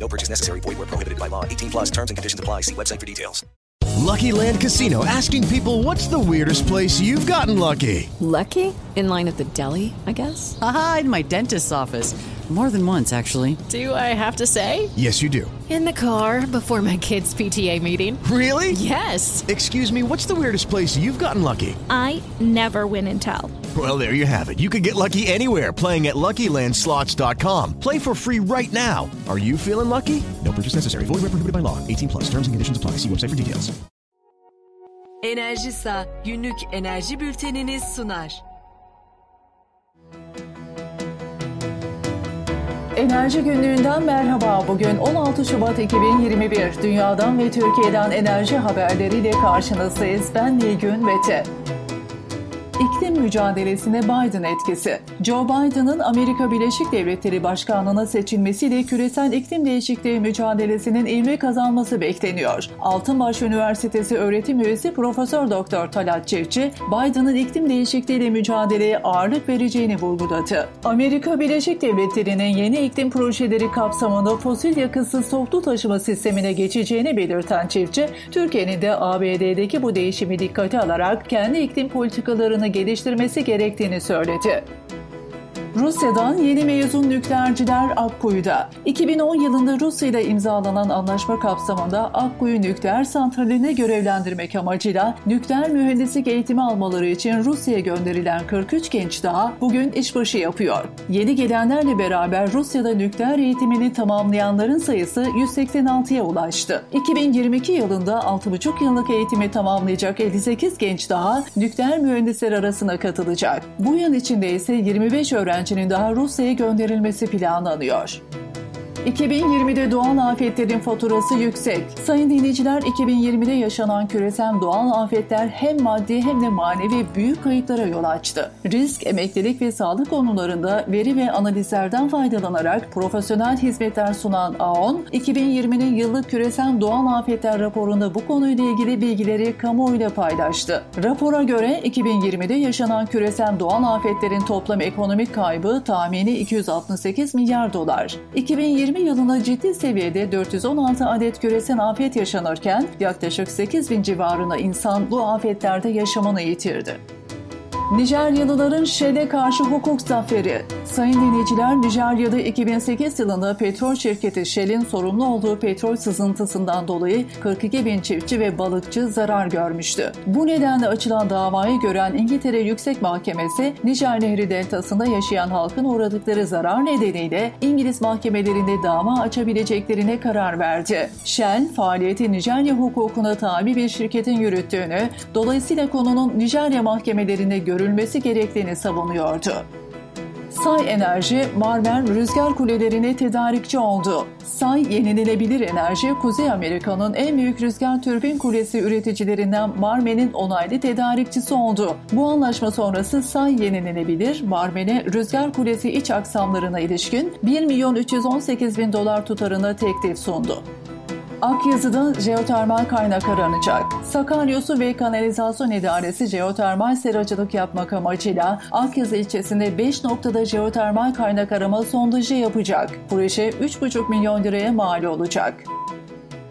No purchase necessary. Void where prohibited by law. 18 plus terms and conditions apply. See website for details. Lucky Land Casino asking people what's the weirdest place you've gotten lucky? Lucky? In line at the deli, I guess? Aha, in my dentist's office. More than once, actually. Do I have to say? Yes, you do. In the car before my kids' PTA meeting. Really? Yes. Excuse me, what's the weirdest place you've gotten lucky? I never win and tell. Well, there you have it. You can get lucky anywhere playing at LuckyLandSlots.com. Play for free right now. Are you feeling lucky? No purchase necessary. Void where prohibited by law. 18 plus. Terms and conditions apply. See website for details. Enerjisa günlük enerji bülteniniz sunar. Enerji günlüğünden merhaba. Bugün 16 Şubat 2021. Dünyadan ve Türkiye'den enerji haberleriyle karşınızdayız. Ben Nilgün Mete. İklim mücadelesine Biden etkisi. Joe Biden'ın Amerika Birleşik Devletleri Başkanlığına seçilmesiyle küresel iklim değişikliği mücadelesinin ivme kazanması bekleniyor. Altınbaş Üniversitesi öğretim üyesi Profesör Doktor Talat Çiftçi, Biden'ın iklim değişikliğiyle mücadeleye ağırlık vereceğini vurguladı. Amerika Birleşik Devletleri'nin yeni iklim projeleri kapsamında fosil yakıtsız toplu taşıma sistemine geçeceğini belirten Çiftçi, Türkiye'nin de ABD'deki bu değişimi dikkate alarak kendi iklim politikalarını geliştirmesi gerektiğini söyledi. Rusya'dan yeni mezun nükleerciler Akkuyu'da. 2010 yılında Rusya ile imzalanan anlaşma kapsamında Akkuyu nükleer santraline görevlendirmek amacıyla nükleer mühendislik eğitimi almaları için Rusya'ya gönderilen 43 genç daha bugün işbaşı yapıyor. Yeni gelenlerle beraber Rusya'da nükleer eğitimini tamamlayanların sayısı 186'ya ulaştı. 2022 yılında 6,5 yıllık eğitimi tamamlayacak 58 genç daha nükleer mühendisler arasına katılacak. Bu yıl içinde ise 25 öğrenci öğrencinin daha Rusya'ya gönderilmesi planlanıyor. 2020'de doğal afetlerin faturası yüksek. Sayın dinleyiciler 2020'de yaşanan küresel doğal afetler hem maddi hem de manevi büyük kayıplara yol açtı. Risk, emeklilik ve sağlık konularında veri ve analizlerden faydalanarak profesyonel hizmetler sunan AON, 2020'nin yıllık küresel doğal afetler raporunda bu konuyla ilgili bilgileri kamuoyuyla paylaştı. Rapora göre 2020'de yaşanan küresel doğal afetlerin toplam ekonomik kaybı tahmini 268 milyar dolar. 2020 2020 yılında ciddi seviyede 416 adet küresel afet yaşanırken yaklaşık 8 bin civarında insan bu afetlerde yaşamını yitirdi. Nijeryalıların Shell'e karşı hukuk zaferi. Sayın dinleyiciler, Nijerya'da 2008 yılında petrol şirketi Shell'in sorumlu olduğu petrol sızıntısından dolayı 42 bin çiftçi ve balıkçı zarar görmüştü. Bu nedenle açılan davayı gören İngiltere Yüksek Mahkemesi, Nijer Nehri deltasında yaşayan halkın uğradıkları zarar nedeniyle İngiliz mahkemelerinde dava açabileceklerine karar verdi. Shell, faaliyeti Nijerya hukukuna tabi bir şirketin yürüttüğünü, dolayısıyla konunun Nijerya mahkemelerinde görülmesi gerektiğini savunuyordu. Say Enerji, Marmer rüzgar kulelerine tedarikçi oldu. Say Yenilenebilir Enerji, Kuzey Amerika'nın en büyük rüzgar türbin kulesi üreticilerinden Marmen'in onaylı tedarikçisi oldu. Bu anlaşma sonrası Say Yenilenebilir, Marmen'e rüzgar kulesi iç aksamlarına ilişkin 1 milyon 318 bin dolar tutarına teklif sundu. Akyazı'da jeotermal kaynak aranacak. Sakarya Su ve Kanalizasyon İdaresi jeotermal seracılık yapmak amacıyla Akyazı ilçesinde 5 noktada jeotermal kaynak arama sondajı yapacak. Proje 3,5 milyon liraya mal olacak.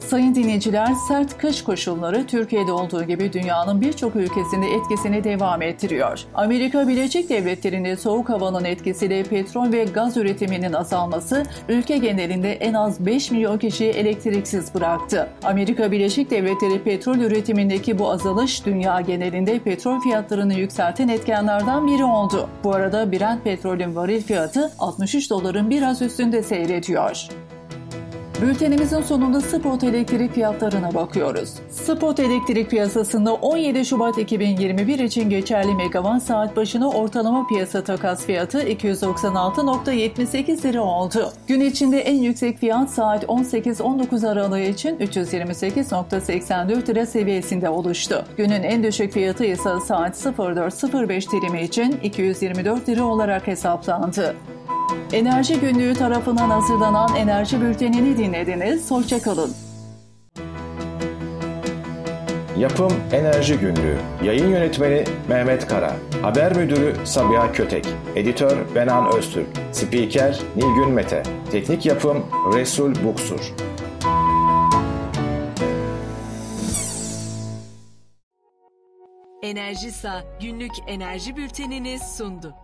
Sayın dinleyiciler, sert kış koşulları Türkiye'de olduğu gibi dünyanın birçok ülkesinde etkisini devam ettiriyor. Amerika Birleşik Devletleri'nde soğuk havanın etkisiyle petrol ve gaz üretiminin azalması ülke genelinde en az 5 milyon kişiyi elektriksiz bıraktı. Amerika Birleşik Devletleri petrol üretimindeki bu azalış dünya genelinde petrol fiyatlarını yükselten etkenlerden biri oldu. Bu arada Brent petrolün varil fiyatı 63 doların biraz üstünde seyrediyor. Bültenimizin sonunda spot elektrik fiyatlarına bakıyoruz. Spot elektrik piyasasında 17 Şubat 2021 için geçerli megawatt saat başına ortalama piyasa takas fiyatı 296.78 lira oldu. Gün içinde en yüksek fiyat saat 18-19 aralığı için 328.84 lira seviyesinde oluştu. Günün en düşük fiyatı ise saat 04.05 dilimi için 224 lira olarak hesaplandı. Enerji Günlüğü tarafından hazırlanan Enerji Bülteni'ni dinlediniz. Hoşçakalın. Yapım Enerji Günlüğü. Yayın Yönetmeni Mehmet Kara. Haber Müdürü Sabiha Kötek. Editör Benan Öztürk. Spiker Nilgün Mete. Teknik Yapım Resul Buksur. Enerjisa günlük enerji bültenini sundu.